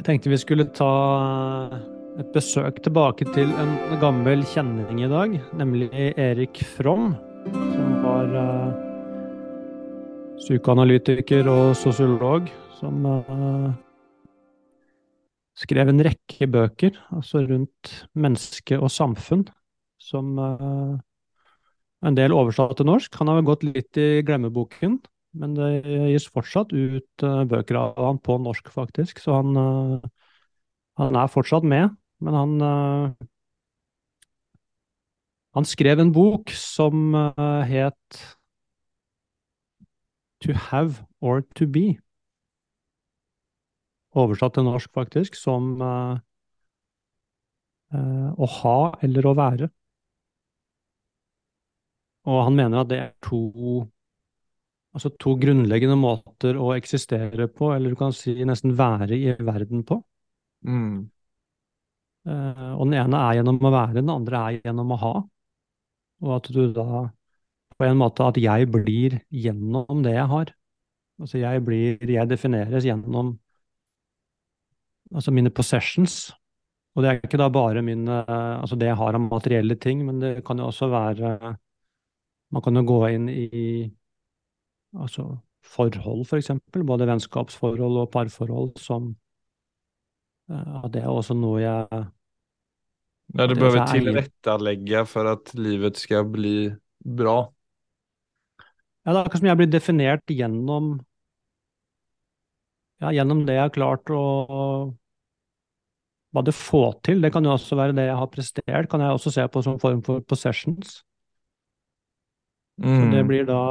Jeg tenkte vi skulle ta et besøk tilbake til en gammel kjenning i dag, nemlig Erik From, som var uh, psykoanalytiker og sosiolog, som uh, skrev en rekke bøker, altså rundt menneske og samfunn, som uh, en del oversatt til norsk. Han har gått litt i glemmeboken, men det gis fortsatt ut uh, bøker av han på norsk, faktisk. Så han, uh, han er fortsatt med. Men han uh, Han skrev en bok som het To have or to be. Oversatt til norsk, faktisk, som å ha eller å være. Og han mener at det er to Altså to grunnleggende måter å eksistere på, eller du kan si nesten være i verden på. Mm. Uh, og den ene er gjennom å være, den andre er gjennom å ha. Og at du da på en måte at jeg blir gjennom det jeg har. Altså jeg blir Jeg defineres gjennom altså mine possessions. Og det er ikke da bare mine Altså det jeg har av materielle ting, men det kan jo også være Man kan jo gå inn i altså forhold, for eksempel, både vennskapsforhold og parforhold, som ja, Det er også noe jeg Ja, du behøver tilrettelegge for at livet skal bli bra? Ja, det er akkurat som jeg blir definert gjennom ja, gjennom det jeg har klart å hva det får til. Det kan jo også være det jeg har prestert, kan jeg også se på som form for possessions. Mm. Så, det blir da,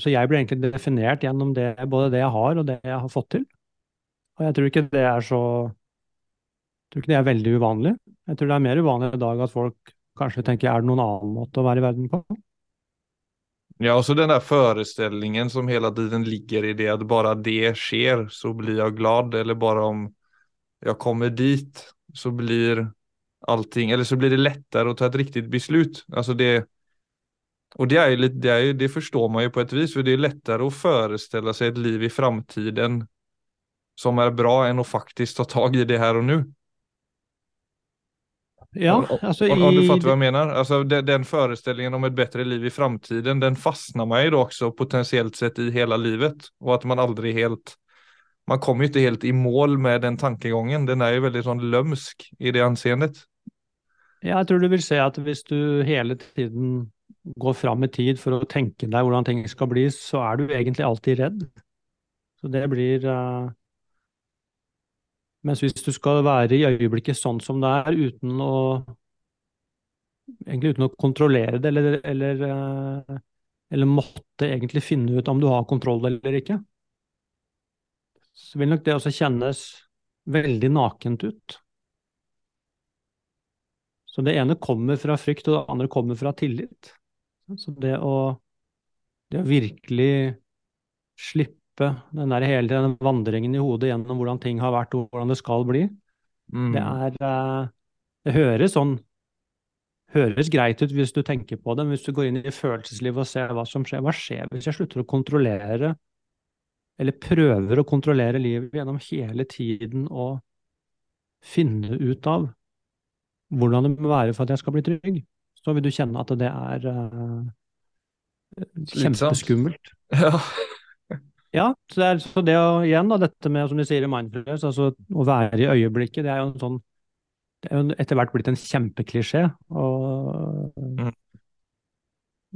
så jeg blir egentlig definert gjennom det, både det jeg har, og det jeg har fått til. Og jeg tror ikke det er så jeg tror ikke det er veldig uvanlig. Jeg tror det er mer uvanlig i dag at folk kanskje tenker er det noen annen måte å være i verden på? Ja, og så den der forestillingen som hele tiden ligger i det at bare det skjer, så blir jeg glad. Eller bare om jeg kommer dit, så blir allting Eller så blir det lettere å ta et riktig beslut. Altså det och det, är lite, det, är, det förstår man ju på ett vis, för det är lättare att föreställa sig ett liv i framtiden som är bra än att faktiskt ta tag i det här och nu. Ja, alltså om, om, du fattar vad jag menar. Alltså den, den, föreställningen om ett bättre liv i framtiden, den fastnar man ju då också potentiellt sett i hela livet. Och att man aldrig helt, man kommer ju inte helt i mål med den tankegången. Den är ju väldigt sånn lømsk i det anseendet. Ja, jeg tror du vil se at hvis du hele tiden går fram i tid for å tenke deg hvordan ting skal bli, så er du egentlig alltid redd. Så det blir uh... Mens hvis du skal være i øyeblikket sånn som det er, uten å Egentlig uten å kontrollere det, eller, eller, uh... eller måtte egentlig finne ut om du har kontroll eller ikke, så vil nok det også kjennes veldig nakent ut. Så det ene kommer fra frykt, og det andre kommer fra tillit. Så det å, det å virkelig slippe den der hele den vandringen i hodet gjennom hvordan ting har vært og hvordan det skal bli, mm. det er eh, Det høres sånn høres greit ut hvis du tenker på det, men hvis du går inn i følelseslivet og ser hva som skjer, hva skjer hvis jeg slutter å kontrollere, eller prøver å kontrollere livet gjennom hele tiden og finne ut av hvordan det må være for at jeg skal bli trygg? Så vil du kjenne at det er uh, kjempeskummelt. Ja. ja, så det er så det å, igjen da, dette med, som de sier i Mindfulness, altså å være i øyeblikket, det er jo en sånn det er jo etter hvert blitt en kjempeklisjé. Mm.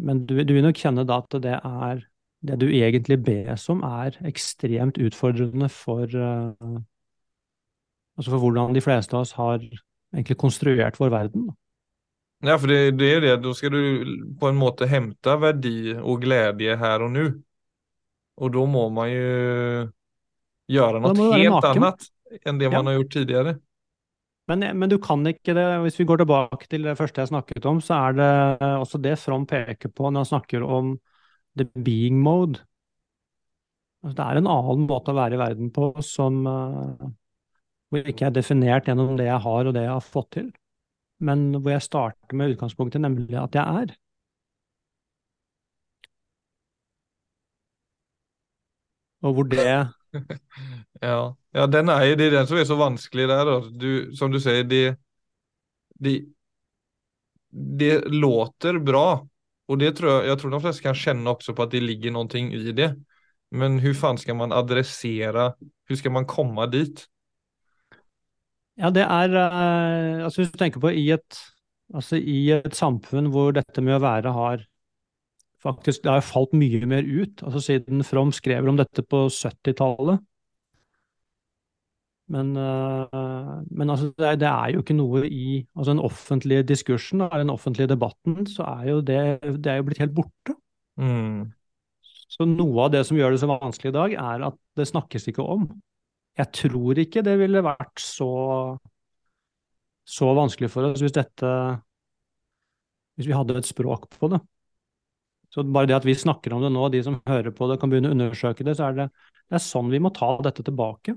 Men du, du, vil nok kjenne da at det er det du egentlig bes om, er ekstremt utfordrende for uh, Altså for hvordan de fleste av oss har egentlig konstruert vår verden. Da. Ja, for det, det er det. Da skal du på en måte hente verdi og glede her og nå. Og da må man jo gjøre noe helt annet enn det man ja. har gjort tidligere. Men, men, du kan ikke det. Hvis vi går tilbake til det første jeg snakket om, så er det også det From peker på når han snakker om the being mode. Altså, det er en annen måte å være i verden på som uh, hvor ikke er definert gjennom det jeg har og det jeg har fått til men hvor jeg starter med utgangspunktet, nemlig at jeg er. Og hvor det Ja, ja den er, det er den som er så vanskelig der. Du, som du sier, det, de låter bra. Og det tror jeg, jeg tror de fleste kan kjenne også på at det ligger noe i det. Men hvordan faen skal man adressere Hvordan skal man komme dit? Ja, det er eh, altså Hvis du tenker på i et, altså i et samfunn hvor dette med å være har faktisk det har falt mye mer ut, altså siden From skrev om dette på 70-tallet. Men, uh, men altså det, det, er jo ikke noe i altså den offentlige diskursen, den offentlige debatten, så er jo det, det er jo blitt helt borte. Mm. Så noe av det som gjør det så vanskelig i dag, er at det snakkes ikke om. Jeg tror ikke det ville vært så, så vanskelig for oss hvis dette Hvis vi hadde et språk på det. Så bare det at vi snakker om det nå, de som hører på det, kan begynne å undersøke det, så er det, det er sånn vi må ta dette tilbake.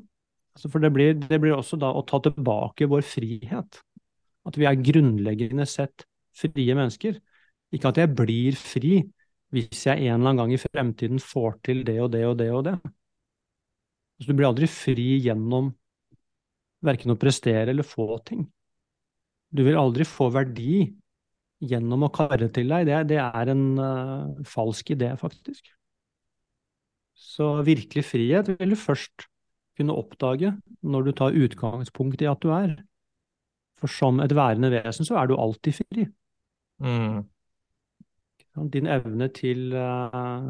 Altså for det blir, det blir også da å ta tilbake vår frihet. At vi er grunnleggende sett frie mennesker. Ikke at jeg blir fri hvis jeg en eller annen gang i fremtiden får til det og det og det og det. Altså du blir aldri fri gjennom verken å prestere eller få ting. Du vil aldri få verdi gjennom å karre til deg, det, det er en uh, falsk idé, faktisk. Så virkelig frihet vil du først kunne oppdage når du tar utgangspunkt i at du er. For som et værende vesen så er du alltid fri. Mm. Din evne til uh,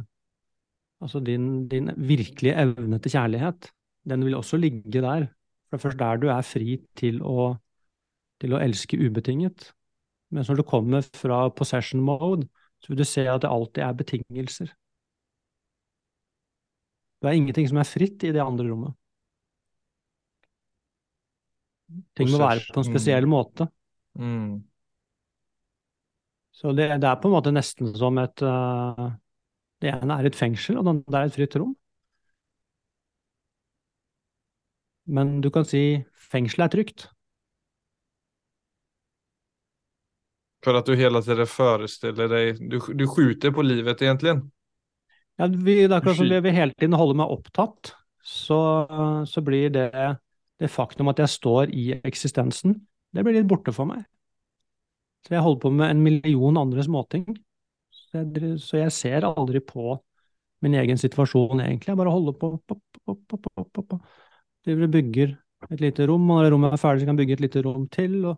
Altså din, din, virkelige evne til kjærlighet, den vil også ligge der. For det er først der du er fri til å, til å elske ubetinget. Mens når du kommer fra possession mode, så vil du se at det alltid er betingelser. Det er ingenting som er fritt i det andre rommet. Ting må være på en spesiell måte. Mm. Så det, det, er på en måte nesten som et uh, Det ene er et fengsel, og det er et fritt rom. Men du kan si fengselet er trygt. For at du hele tiden forestiller deg Du, du skjuter på livet, egentlig? Ja, vi, det er akkurat som vi hele tiden holder meg opptatt, så, så blir det det faktum at jeg står i eksistensen, det blir litt borte for meg. Så jeg holder på med en million andre småting. Så jeg, så jeg ser aldri på min egen situasjon, egentlig. Jeg bare holder på. på, på, på, på, på, på. Driver og bygger et lite rom, og når det rommet er ferdig, så kan jeg bygge et lite rom til. og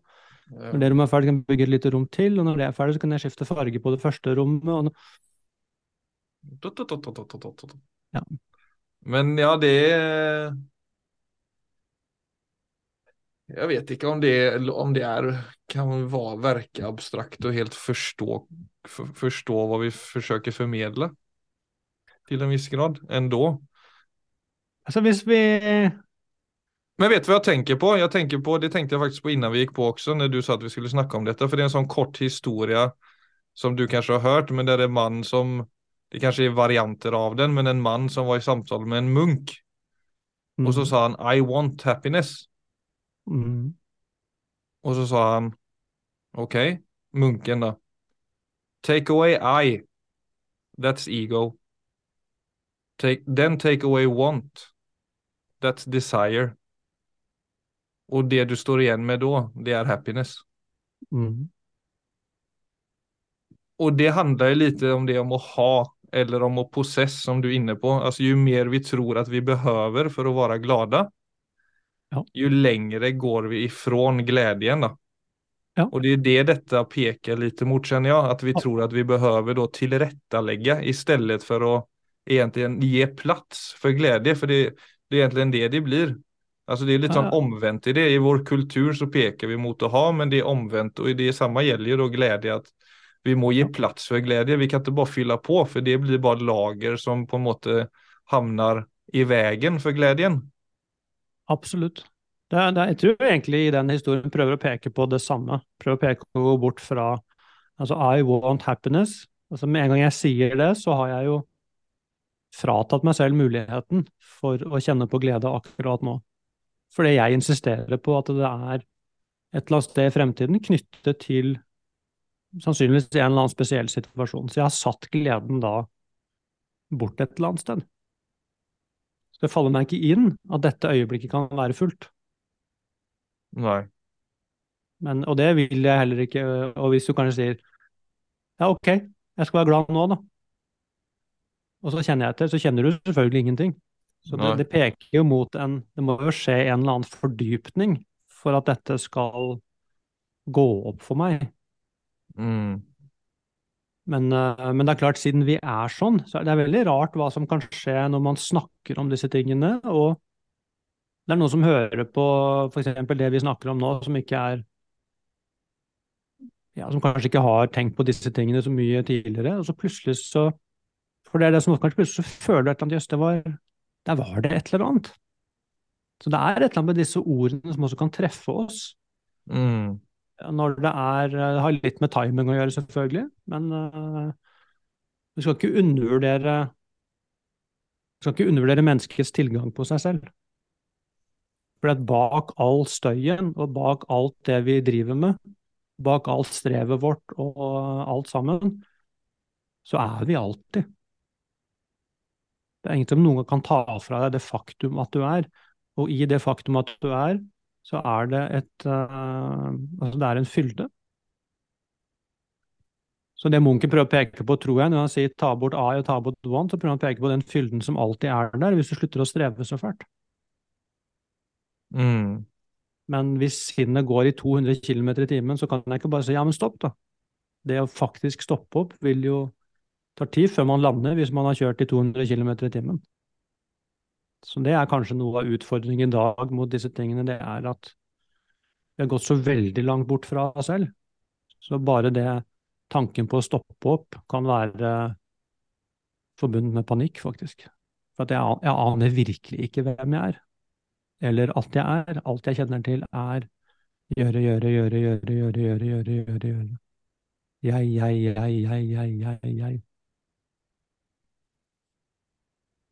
når det rommet er ferdig, kan jeg bygge et lite rom til, og når det er ferdig, så kan jeg skifte farge på det første rommet. Ja. Men ja, det Jeg vet ikke om det, om det er, kan være, virke abstrakt og helt forstå, for, forstå hva vi forsøker formidle til en viss grad, enda. Altså hvis vi men vet du hva jeg tenker på? Jeg tenker på, Det tenkte jeg faktisk på innan vi gikk på også, når du sa at vi skulle snakke om dette. For det er en sånn kort historie som du kanskje har hørt, men det er en mann som Det kanskje er varianter av den, men en mann som var i samtale med en munk. Mm. Og så sa han 'I want happiness'. Mm. Og så sa han OK, munken, da. Take away I. That's ego. Take, then take away want. That's desire. Og det du står igjen med da, det er happiness. Mm. Og det handler jo litt om det om å ha, eller om å possess, som du er inne på. Altså, jo mer vi tror at vi behøver for å være glade, ja. jo lengre går vi ifrån glädjen. Da. Ja. Og det er det dette peker litt mot, kjenner jeg. At vi ja. tror at vi da tilrettelegge, i stedet for å egentlig gi plass for glede. For det, det er egentlig det det blir. Alltså det är lite sånn omvendt i det. I vår kultur så peker vi mot å ha, men det er omvendt. Og det samme gjelder jo da glede. at vi må gi plass for glede. Vi kan ikke bare fylle på, for det blir bare lager som på en måte havner i veien for gleden. Absolutt. Det det jeg tror egentlig i den historien prøver å peke på det samme. Prøver å peke å gå bort fra altså I want happiness. Altså Med en gang jeg sier det, så har jeg jo fratatt meg selv muligheten for å kjenne på glede akkurat nå. Fordi jeg insisterer på at det er et eller annet sted i fremtiden knyttet til sannsynligvis en eller annen spesiell situasjon. Så jeg har satt gleden da bort et eller annet sted. Så det faller meg ikke inn at dette øyeblikket kan være fullt. Nei. Men, og det vil jeg heller ikke. Og hvis du kanskje sier ja, OK, jeg skal være glad nå, da. Og så kjenner jeg etter, så kjenner du selvfølgelig ingenting. Så det, det peker jo mot en Det må jo skje en eller annen fordypning for at dette skal gå opp for meg. Mm. Men, eh, men det er klart, siden vi er sånn, så er det veldig rart hva som kan skje når man snakker om disse tingene. Og det er noen som hører på f.eks. det vi snakker om nå, som ikke er ja, Som kanskje ikke har tenkt på disse tingene så mye tidligere. Og så plutselig så For det er det som kanskje plutselig så føler du et eller annet Jøss, det var Der var det et eller annet. Så det er et eller annet med disse ordene som også kan treffe oss. Mm. Når det er Det har litt med timing å gjøre, selvfølgelig, men uh, vi skal ikke undervurdere Du skal ikke undervurdere menneskets tilgang på seg selv. For at bak all støyen og bak alt det vi driver med, bak alt strevet vårt og alt sammen, så er vi alltid. Det er ingen som noen kan ta fra deg det faktum at du er. Og i det faktum at du er, så er det et uh, Altså, det er en fylde. Så det Munken prøver å peke på, tror jeg, når han sier ta bort I og ta bort one, så prøver han å peke på den fylden som alltid er der, hvis du slutter å streve så fælt. Mm. Men hvis sinnet går i 200 km i timen, så kan jeg ikke bare si ja, men stopp, da. Det å faktisk stoppe opp vil jo ta tid før man lander, hvis man har kjørt i 200 km i timen. Så det er kanskje noe av utfordringen i dag mot disse tingene. Det er at vi har gått så veldig langt bort fra oss selv. Så bare det tanken på å stoppe opp kan være forbundet med panikk, faktisk. For jeg, jeg, aner virkelig ikke hvem jeg er. Eller alt jeg er. Alt jeg kjenner til, er gjøre, gjøre, gjøre, gjøre, gjøre, gjøre, gjøre. gjøre, gjøre. Jeg, jeg, jeg, jeg, jeg, jeg, jeg.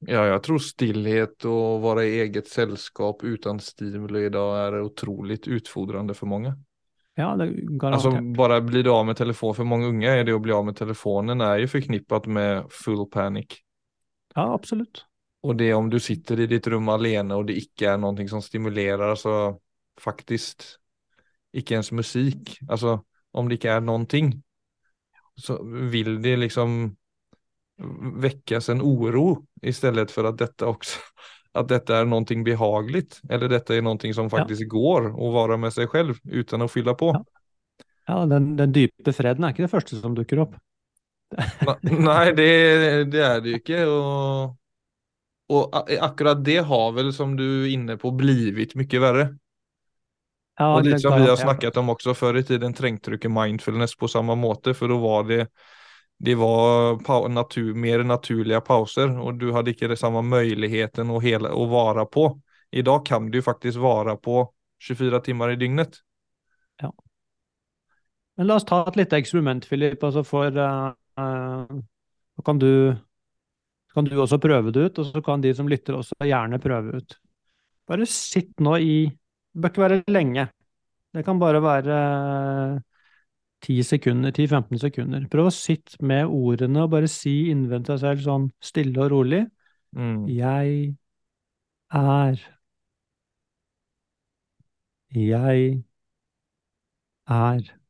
Ja, jeg tror stillhet og å være i eget selskap uten stimuli i dag er utrolig utfordrende for mange. Ja, det altså, Bare bli av med telefonen, for mange unge, er det å bli av med telefonen er jo forknippet med full panic. Ja, absolutt. Og det om du sitter i ditt rom alene og det ikke er noe som stimulerer, altså faktisk ikke ens musikk, altså om det ikke er noen ting, så vil det liksom väckas en oro istället för att detta också att detta är någonting behagligt eller detta är någonting som faktiskt går att vara med sig själv utan att fylla på. Ja. Ja, den, den dype freden er ikke det første som dukker opp. Nei, det, det er det jo ikke. Og, og, akkurat det har vel, som du er inne på blivit mye verre. Ja, og det som vi har snakket om også, før i tiden trengte du ikke mindfulness på samme måte for da var det det var natur, mer naturlige pauser og du hadde ikke det samme muligheten å, hela, å vare på. Idag kan du faktisk vare på 24 timer i dygnet. Men la oss ta et lite eksperiment, Philip. Altså for uh, eh, Så kan du, kan du også prøve det ut, og så kan de som lytter også gjerne prøve ut. Bare sitt nå i Det bør ikke være lenge. Det kan bare være 10 sekunder, 10-15 sekunder. Prøv å sitte med ordene og bare si innvendig deg selv sånn stille og rolig. Mm. Jeg er. Jeg er.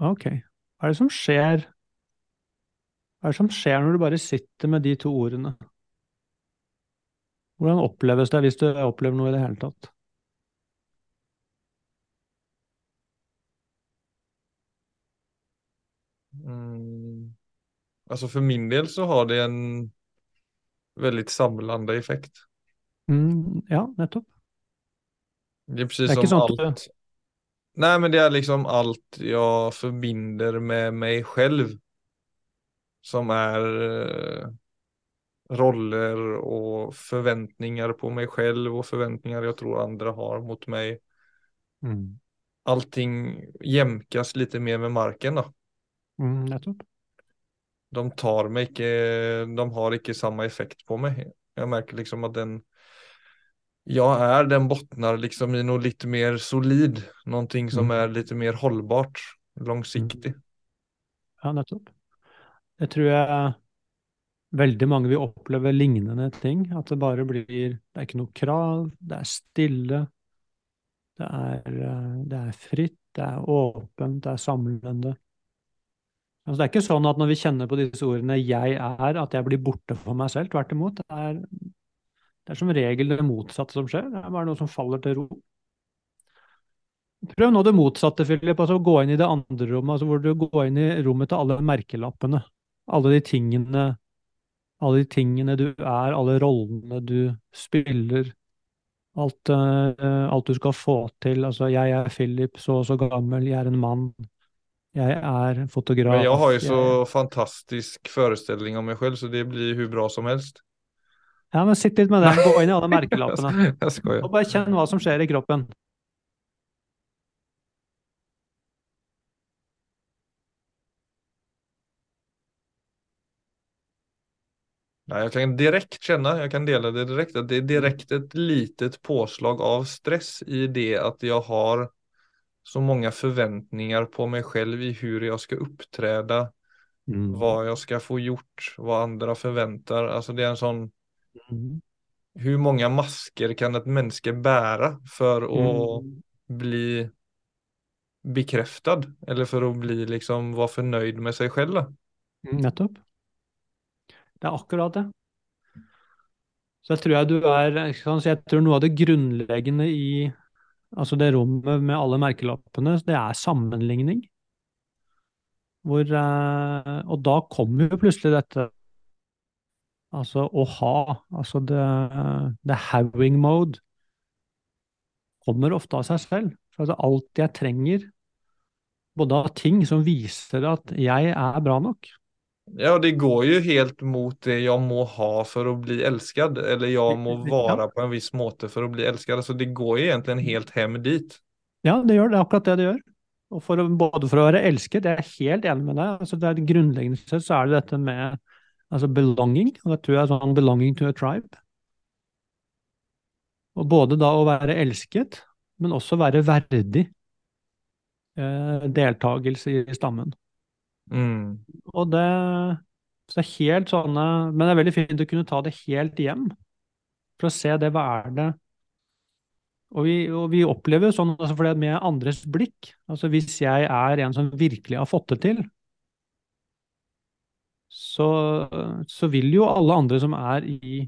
Ok. Hva er det som skjer? Hva er det som skjer når du bare sitter med de to ordene? Hvordan oppleves det, hvis du opplever noe i det hele tatt? Mm. Altså For min del så har det en veldig samlande effekt. Mm, ja, nettopp. Det er, precis Det är inte som at du-. Nej, men det är liksom allt jag förbinder med mig själv. Som är eh, roller och förväntningar på mig själv och förväntningar jag tror andra har mot mig. Mm. Allting jämkas lite mer med marken då. Mm, nettopp. De tar mig ikke, de har ikke samme effekt på meg. Jag märker liksom att den jag är, den bottnar liksom i något lite mer solid, någonting som Mm. er litt mer hållbart, langsiktig. Ja, nettopp. Det tror jeg veldig mange vil oppleve lignende ting. At det bare blir Det er ikke noe krav, det er stille. Det er, det er fritt, det er åpent, det er samlende. Altså, det er ikke sånn at når vi kjenner på disse ordene 'jeg er', at jeg blir borte for meg selv. Tvert imot. Det er, det er som regel det motsatte som skjer. Det er bare noe som faller til ro. Prøv nå det motsatte, Philip. altså Gå inn i det andre rommet, altså hvor du går inn i rommet til alle merkelappene. Alle de tingene, alle de tingene du er, alle rollene du spiller. Alt, uh, alt du skal få til. Altså, jeg er Philip, så og så gammel, jeg er en mann. Jeg er fotograf. Men jeg har jeg- så fantastisk forestilling om meg selv, så det blir hvor bra som helst. Ja, men sitt litt med den. Gå inn i alle merkelappene. Jag skojar. Og bare kjenn hva som skjer i kroppen. Nei, jag kan direkt känna, jag kan dela det direkt, att det är direkt ett litet påslag av stress i det att jag har så många förväntningar på mig själv i hur jag ska uppträda, Mm. vad jag ska få gjort, vad andra förväntar. Alltså det är en sån, Mm. hur många masker kan ett menneske bære for å Mm. bli bekräftad eller for å bli liksom vara förnöjd med seg selv? Mm, Nettopp. Det er akkurat det. Så jeg tror jeg du er jeg tror noe av det grunnleggende i altså det rommet med alle merkelappene, det er sammenligning. Hvor, eh, og da kommer jo plutselig dette Altså å ha, altså det, det having mode, kommer ofte av seg selv. For altså alt jeg trenger, både av ting som viser at jeg er bra nok, Ja, det går jo helt mot det jeg må ha for å bli elsket, eller jeg må være på en viss måte for å bli elsket. Så det går jo egentlig helt hjem dit. Ja, det gjør det. er akkurat det det gjør. Og for, både for å være elsket, jeg er helt enig med deg. Altså, det er Grunnleggende sett så er det dette med altså belonging, og det tror jeg er sånn belonging to a tribe. Og både da å være elsket, men også være verdig eh, deltakelse i stammen. Mm. Og det så er helt sånne Men det er veldig fint å kunne ta det helt hjem, for å se det. Hva er det Og vi, og vi opplever jo sånn altså for det med andres blikk altså Hvis jeg er en som virkelig har fått det til, så, så vil jo alle andre som er i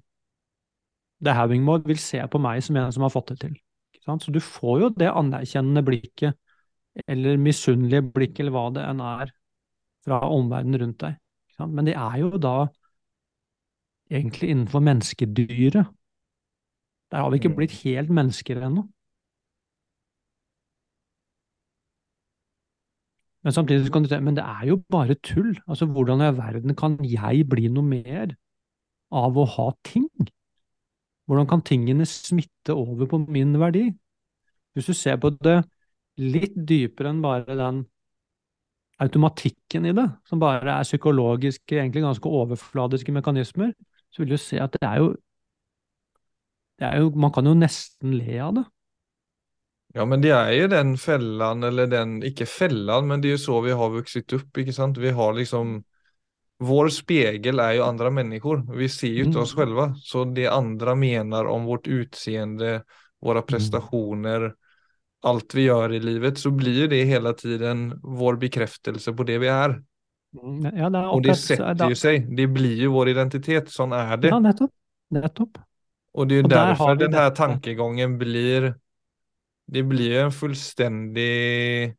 the having mode, vil se på meg som en som har fått det til. Så du får jo det anerkjennende blikket, eller misunnelige blikket, eller hva det enn er, fra omverdenen rundt deg. Men det er jo da egentlig innenfor menneskedyret. Der har vi ikke Mm. blitt helt mennesker ennå. Men samtidig kan du si men det er jo bare tull. Altså, hvordan i verden kan jeg bli noe mer av å ha ting? Hvordan kan tingene smitte over på min verdi? Hvis du ser på det litt dypere enn bare den automatikken i det, som bare er psykologiske, egentlig ganske overfladiske mekanismer, så vil du se at det er jo det er jo, Man kan jo nesten le av det. Ja, men det er jo den fellen, eller den, Ikke fellen, men det er jo så vi har vokst opp. ikke sant? Vi har liksom, vår spegel er jo andre mennesker. Vi ser jo ikke Mm. oss själva. Så det andre mener om vårt utseende, våre prestationer, alt vi gjør i livet, så blir det hele tiden vår bekreftelse på det vi er. Ja, det er og det setter jo seg. Det blir jo vår identitet, Sånn er det. Ja, nettopp. Nettopp. Og det er jo derfor den her detta. blir Det blir en fullstendig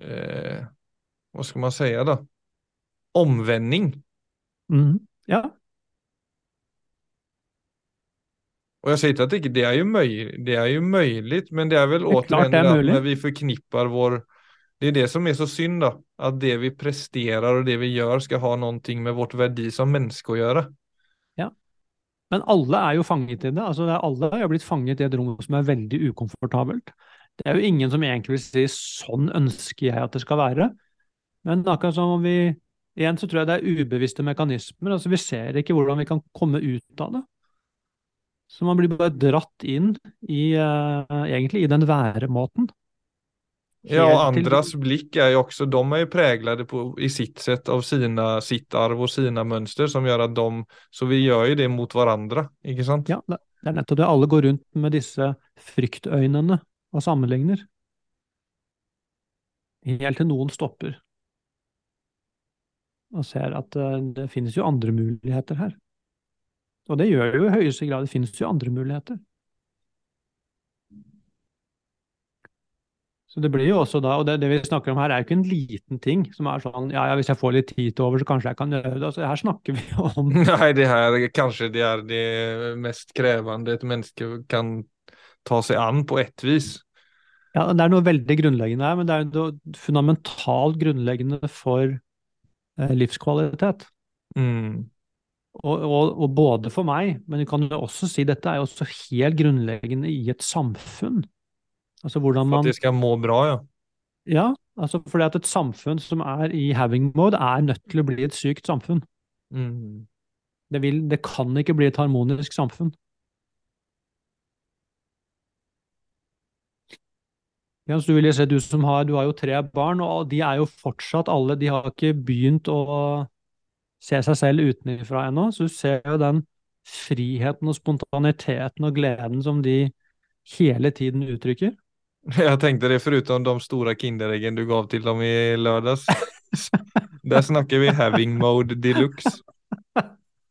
eh, Hva skal man si, da? Omvending. Mm, Ja, Og jeg sier ikke at det, det, er jo möj, det er jo mulig, men det er vel återigen det er vi forknipper vår Det er det som er så synd da. At det vi presterer og det vi gjør, ska ha noe med vårt verdi som menneske å göra. Men alle er jo fanget i det. altså Alle er jo blitt fanget i et rom som er veldig ukomfortabelt. Det er jo ingen som egentlig vil si 'sånn ønsker jeg at det skal være'. Men akkurat som om vi Igjen så tror jeg det er ubevisste mekanismer. altså Vi ser ikke hvordan vi kan komme ut av det. Så man blir bare dratt inn i, uh, egentlig i den væremåten. Ja, andras blick er jo også, de er jo präglade på, i sitt sett av sina, sitt arv og sina mønster som gjør at de, så vi gjør jo det mot hverandre, ikke sant? Ja, det er nettopp det. Alle går rundt med disse fryktøynene og sammenligner. Helt til noen stopper og ser at uh, det finnes jo andre muligheter her. Og det gjør det jo i høyeste grad. Det finnes jo andre muligheter. Så det blir jo også da, og det, det, vi snakker om her er jo ikke en liten ting som er sånn ja, ja, hvis jeg får litt tid til over, så kanskje jeg kan gjøre det. Altså, her snakker vi om Nei, det her kanskje det er det mest krevende et menneske kan ta seg an på ett vis. Ja, det er noe veldig grunnleggende her, men det er noe fundamentalt grunnleggende for eh, livskvalitet. Mm. Og, og, og, både for meg, men du kan jo også si dette er jo også helt grunnleggende i et samfunn. Altså hvordan man Faktisk skal må bra, ja. Ja, altså fordi at et samfunn som er i having mode, er nødt til å bli et sykt samfunn. Mm. Det, vil, det kan ikke bli et harmonisk samfunn. Ja, så du, vil se, du, som har, du har jo tre barn, og de er jo fortsatt alle De har ikke begynt å se seg selv utenfra ennå, så du ser jo den friheten og spontaniteten og gleden som de hele tiden uttrykker. Jeg tenkte det, foruten de store Kindereggene du gav til dem i lørdags. Der snakker vi having mode de luxe.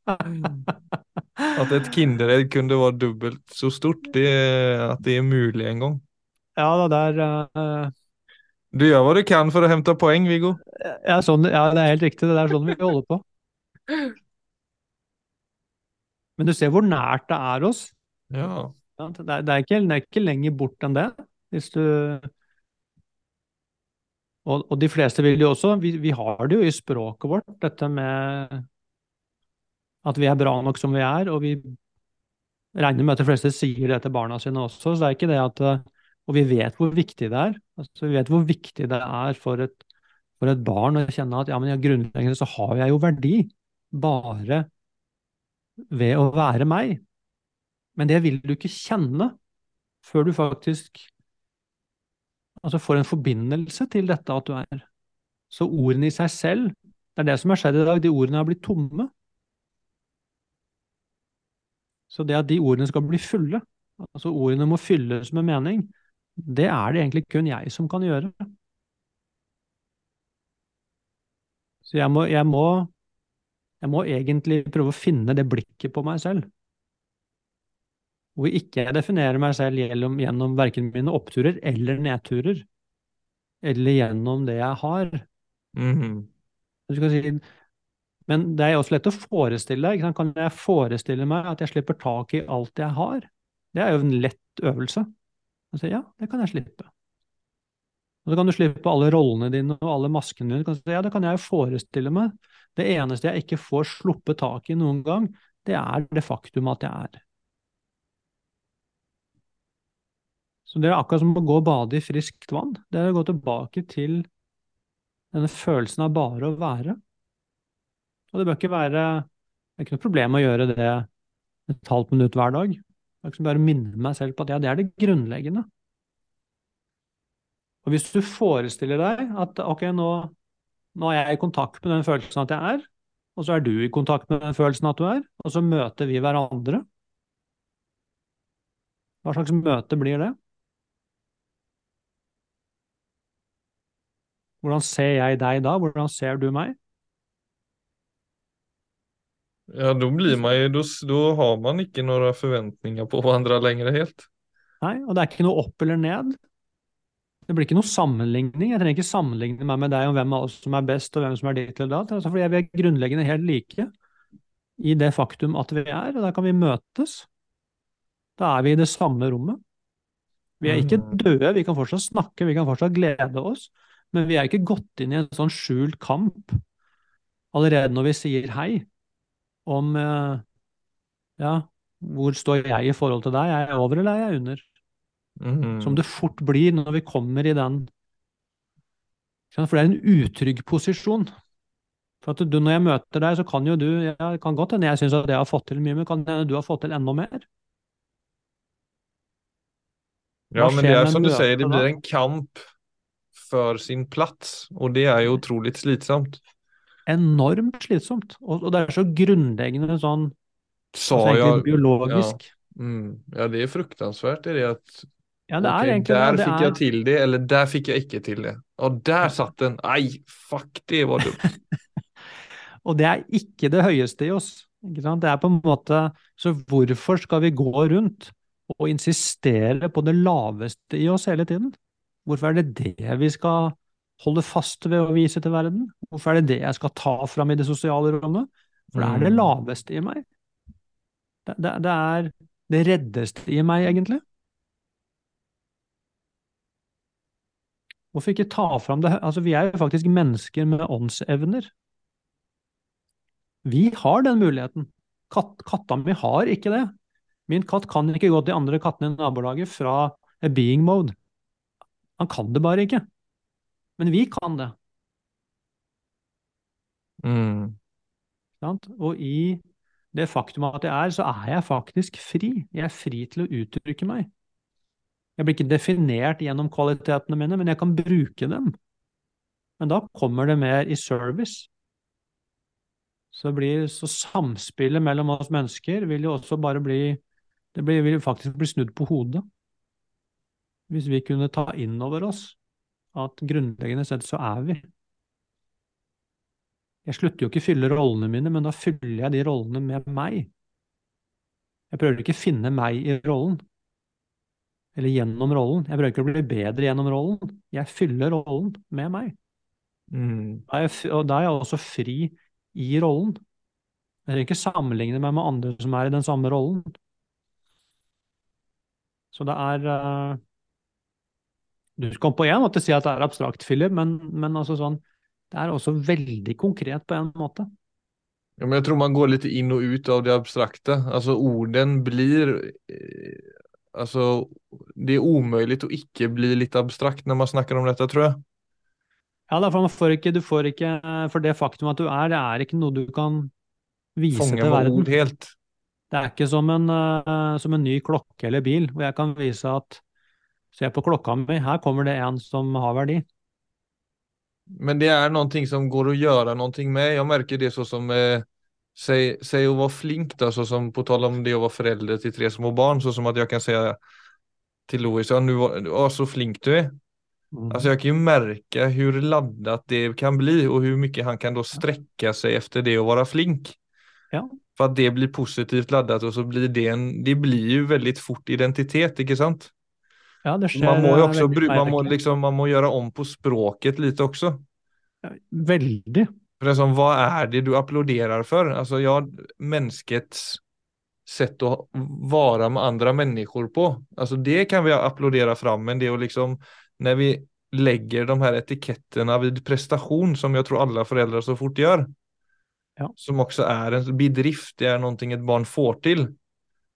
At et Kinderegg kunne være dobbelt så stort, det, at det er mulig en gang. Ja, det der uh... Du gjør hva du kan for å hente poeng, Viggo. Ja, sånn, ja, det er helt riktig. Det er sånn vi holder på. Men du ser hvor nært det er oss. Ja. Det er, det, er ikke, det er, ikke, lenger bort enn det. Hvis du og, og, de fleste vil jo også vi, vi, har det jo i språket vårt, dette med at vi er bra nok som vi er, og vi regner med at de fleste sier det til barna sine også. Så det er ikke det at Og vi vet hvor viktig det er. Altså, vi vet hvor viktig det er for et, for et barn å kjenne at ja, men ja, grunnleggende så har jeg jo verdi bare ved å være meg. Men det vil du ikke kjenne før du faktisk altså får en forbindelse til dette at du er. Så ordene i seg selv, det er det som har skjedd i dag. De ordene har blitt tomme. Så det at de ordene skal bli fulle, altså ordene må fylles med mening, det er det egentlig kun jeg som kan gjøre. Så jeg må, jeg må, jeg må egentlig prøve å finne det blikket på meg selv hvor ikke jeg definerer meg selv gjennom, gjennom verken mine oppturer eller nedturer, eller gjennom det jeg har. Mm. Si, men det er også lett å forestille deg. Kan jeg forestille meg at jeg slipper tak i alt jeg har? Det er jo en lett øvelse. Si, ja, det kan jeg slippe. Og så kan du slippe alle rollene dine og alle maskene dine. Si, ja, det kan jeg jo forestille meg. Det eneste jeg ikke får sluppet tak i noen gang, det er det faktum at jeg er. Så det er akkurat som å gå og bade i friskt vann. Det er å gå tilbake til denne følelsen av bare å være. Og det bør ikke være Det er ikke noe problem å gjøre det et halvt minutt hver dag. Det er ikke bare å minne meg selv på at ja, det er det grunnleggende. Og hvis du forestiller deg at ok, nå, nå er jeg i kontakt med den følelsen at jeg er, og så er du i kontakt med den følelsen at du er, og så møter vi hverandre. Hva slags møte blir det? Hvordan ser jeg deg da? Hvordan ser du meg? Ja, da blir man jo, da, har man ikke noen forventninger på hverandre lenger helt. Nei, og det er ikke noe opp eller ned. Det blir ikke noe sammenligning. Jeg trenger ikke sammenligne meg med deg om hvem av oss som er best, og hvem som er ditt eller datt. Altså, fordi vi er grunnleggende helt like i det faktum at vi er, og da kan vi møtes. Da er vi i det samme rommet. Vi er ikke mm. døde, vi kan fortsatt snakke, vi kan fortsatt glede oss. Men vi er ikke gått inn i en sånn skjult kamp allerede når vi sier hei, om eh, ja, hvor står jeg i forhold til deg, er jeg over eller er jeg under? Mm. Som det fort blir når vi kommer i den For det er en utrygg posisjon For at du, når jeg møter deg, så kan jo du ja, kan godt hende jeg syns at jeg har fått til mye, men kan hende du har fått til enda mer. Ja, men det er som du sier, det blir en kamp for sin plass, og det er jo utrolig slitsomt. Enormt slitsomt. Og, og det er så grunnleggende sånn Sa altså jeg biologisk. Mm, ja, det er fruktansvært. Det er det at Ja, det ok, er egentlig der det. fikk jeg til det, eller der fikk jeg ikke til det. Og der satt den. Nei, fuck, det var dumt. og det er ikke det høyeste i oss. Ikke sant? Det er på en måte Så hvorfor skal vi gå rundt og insistere på det laveste i oss hele tiden? Hvorfor er det det vi skal holde fast ved å vise til verden? Hvorfor er det det jeg skal ta fram i det sosiale rommet? For det er det Mm. laveste i meg. Det, det, det er det reddeste i meg, egentlig. Hvorfor ikke ta fram det Altså, vi er jo faktisk mennesker med åndsevner. Vi har den muligheten. Katt, katta mi har ikke det. Min katt kan ikke gå til andre kattene i nabolaget fra a being mode. Han kan det bare ikke. Men vi kan det. Mm. Og i det faktum at jeg er, så er jeg faktisk fri. Jeg er fri til å uttrykke meg. Jeg blir ikke definert gjennom kvalitetene mine, men jeg kan bruke dem. Men da kommer det mer i service. Så, blir, så samspillet mellom oss mennesker vil jo også bare bli Det blir, vil faktisk bli snudd på hodet. Hvis vi kunne ta inn over oss at grunnleggende sett så er vi. Jeg slutter jo ikke å fylle rollene mine, men da fyller jeg de rollene med meg. Jeg prøver ikke å finne meg i rollen, eller gjennom rollen. Jeg prøver ikke å bli bedre gjennom rollen. Jeg fyller rollen med meg. Mm. Da jeg, og da er jeg også fri i rollen. Jeg trenger ikke sammenligne meg med andre som er i den samme rollen. Så det er eh, Du kom på én måte si at det er abstrakt, Philip, men, men altså sånn, det er også veldig konkret på en måte. Ja, men jeg tror man går litt inn og ut av det abstrakte. Altså, orden blir eh, Altså, det er umulig å ikke bli litt abstrakt når man snakker om dette, tror jeg. Ja, da får man får ikke, du får ikke For det faktum at du er, det er ikke noe du kan vise Fange til verden. ord helt. Det er ikke som en, eh, som en ny klokke eller bil, hvor jeg kan vise at Se på klokka mi, her kommer det en som har verdi. Men det er noe som går å gjøre noe med. Jeg merker det sånn som eh, Säg, säg att vara flink da, så som på tal om det å være foreldre til tre små barn, så som at jeg kan si til Louis, ja, nu så flink du er. Mm. Alltså jag kan ju märka hur laddat det kan bli og hvor mye han kan då sträcka sig efter det å være flink. Ja. For at det blir positivt laddat og så blir det en, det blir ju väldigt fort identitet, ikke sant? Ja, det skjer Man må jo også bruke, man må liksom, man må gjøre om på språket litt også. Ja, Veldig. For det er sånn, Hva er det du applauderer for? Altså, ja, menneskets sätt å være med andre mennesker på. Alltså det kan vi applaudere fram, men det å liksom når vi legger de her etiketterna vid prestasjon, som jeg tror alle foreldre så fort gjør, Ja. Som også er en bedrift, det er noe et barn får til,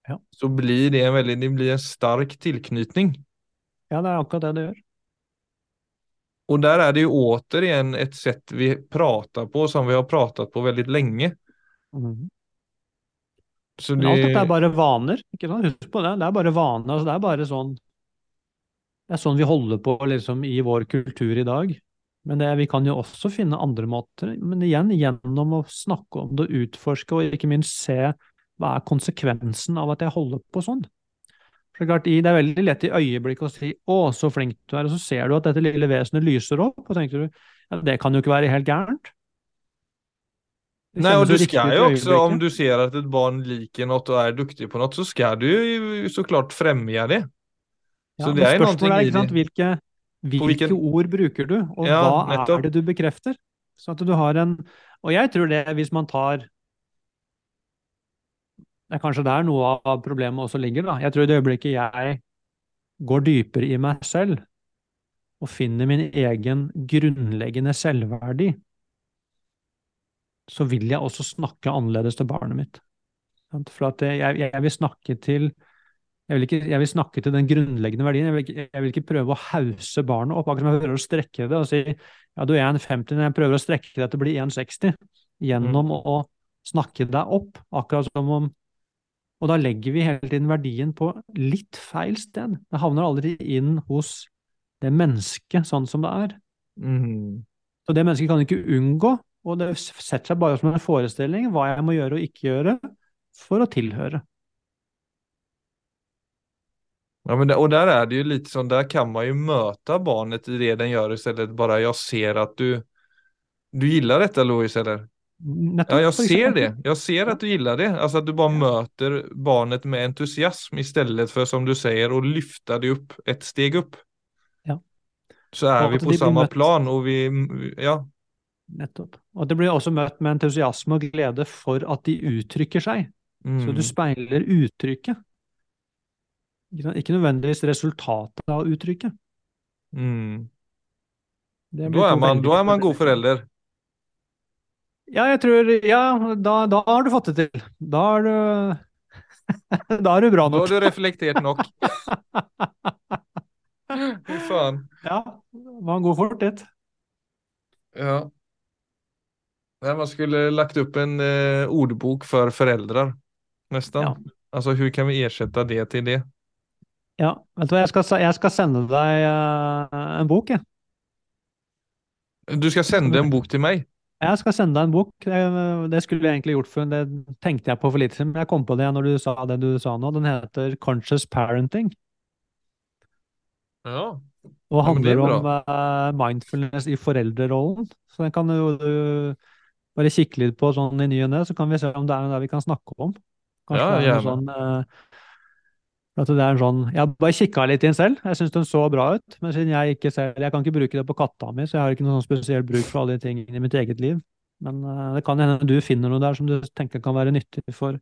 Ja. Så blir det en veldig, det blir en stark tillknytning. Ja, det er akkurat det det gjør. Og der er det jo återigen et sett vi prater på som vi har pratet på veldig lenge. Mm. Så Men alt dette er bare vaner. ikke sant? Husk på det. Det er bare vaner. Altså, det er bare sånn Det er sånn vi holder på liksom, i vår kultur i dag. Men det, vi kan jo også finne andre måter. Men igjen, gjennom å snakke om det, utforske og ikke minst se hva er konsekvensen av at jeg holder på sånn. For Det er det er veldig lett i øyeblikket å si 'Å, så flink du er', og så ser du at dette lille vesenet lyser opp, og tenker du ja, det kan jo ikke være helt gærent. Nei, og du skal jo också, om du ser at et barn liker noe og er duktig på noe, så skal du så klart fremme det. Så ja, det er noe i det. hvilke, hvilke hvilken- ord bruker du, og Ja, hva nettopp. er det du bekrefter? Så at du har en Og jeg tror det, hvis man tar Det er kanskje der noe av problemet også ligger, da. Jeg tror i det øyeblikket jeg går dypere i meg selv og finner min egen grunnleggende selvverdi, så vil jeg også snakke annerledes til barnet mitt. For jeg, jeg vil snakke til jeg vil, ikke, jeg vil snakke til den grunnleggende verdien. Jeg vil, ikke, jeg vil ikke prøve å hause barnet opp, akkurat som jeg prøver å strekke det og si ja, du er 1,50, men jeg prøver å strekke det til å bli 1,60. gjennom mm. å snakke deg opp. Akkurat som om Og da legger vi hele tiden verdien på litt feil sted. Det havner aldri inn hos det mennesket sånn som det er. Mm. Så det mennesket kan ikke unngå, og det setter seg bare som en forestilling hva jeg må gjøre og ikke gjøre for å tilhøre. Ja, men det, og der er det jo litt sånn, der kan man jo møte barnet i det den gjør, i stedet bare 'jeg ser at du, du gillar dette Louis, eller? Ja, jag ser det. Jag ser att du gillar det. Alltså att du bara möter barnet med entusiasm istället för som du säger att lyfta det upp ett steg upp. Ja. Så er vi på samme plan og vi, ja, Nettopp. Og det blir også møtt med entusiasme og glede for at de uttrykker seg. Så mm, du speiler uttrykket. Ikke nødvendigvis resultatet av uttrykket. mm. Da blir Då är to man, veldig då man god förälder. Ja, jeg tror Ja, da, da har du fått det til. Da er du Da er du bra nok. Da har du reflektert nok. Fy faen. Ja, man går fort dit. Ja. Nei, man skulle lagt opp en eh, ordbok for foreldre, nesten. Ja. Altså, hvordan kan vi erstatte det til det? Ja, vet du hva, jeg skal, jeg skal sende deg uh, en bok, jeg. Du skal sende en bok til mig. Jeg skal sende deg en bok. Det, skulle jeg egentlig gjort før, det tenkte jeg på for litt siden, men jeg kom på det når du sa det du sa nå. Den heter Conscious Parenting, Ja. og er handler om uh, mindfulness i foreldrerollen. Så den kan jo du bare kikke litt på sånn i ny og ne, så kan vi se om det er noe vi kan snakke om. Kanskje Ja, det er noe sånn eh, at det er en sånn, Jeg har bare kikka litt inn selv, jeg syns den så bra ut. Men siden jeg ikke selv, jeg kan ikke bruke det på katta mi, så jeg har ikke noe sånn spesiell bruk for alle de tingene i mitt eget liv. Men uh, det kan hende du finner noe der som du tenker kan være nyttig for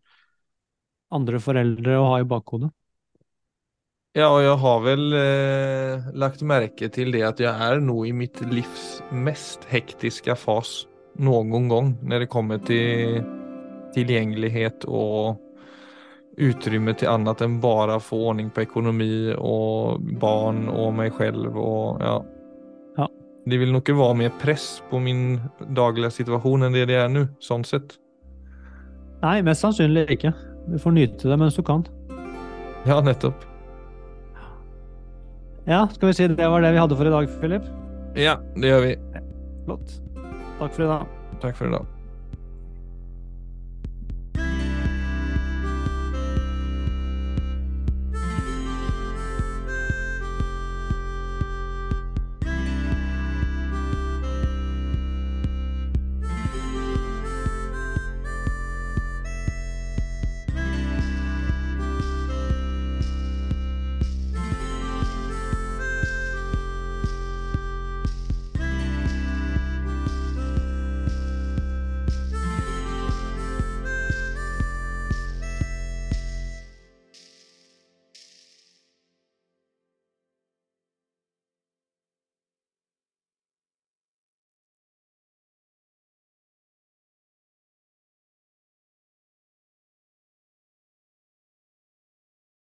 andre foreldre å ha i bakhodet. Ja, og jeg har vel eh, lagt merke til det at jeg er nå i mitt livs mest hektiske fas noen gang når det kommer til tilgjengelighet och utrymme till annat än bara få ordning på ekonomi och barn och mig själv och ja. Ja. Det vil nok være mer press på min daglige situasjon enn det det er nå, sånn sett. Nei, mest sannsynlig ikke. Du får nyte det mens du kan. Ja, nettopp. Ja, skal vi si det var det vi hadde for i dag, Philip? Ja, det gjør vi. Flott. Takk for i dag. Takk for i idag.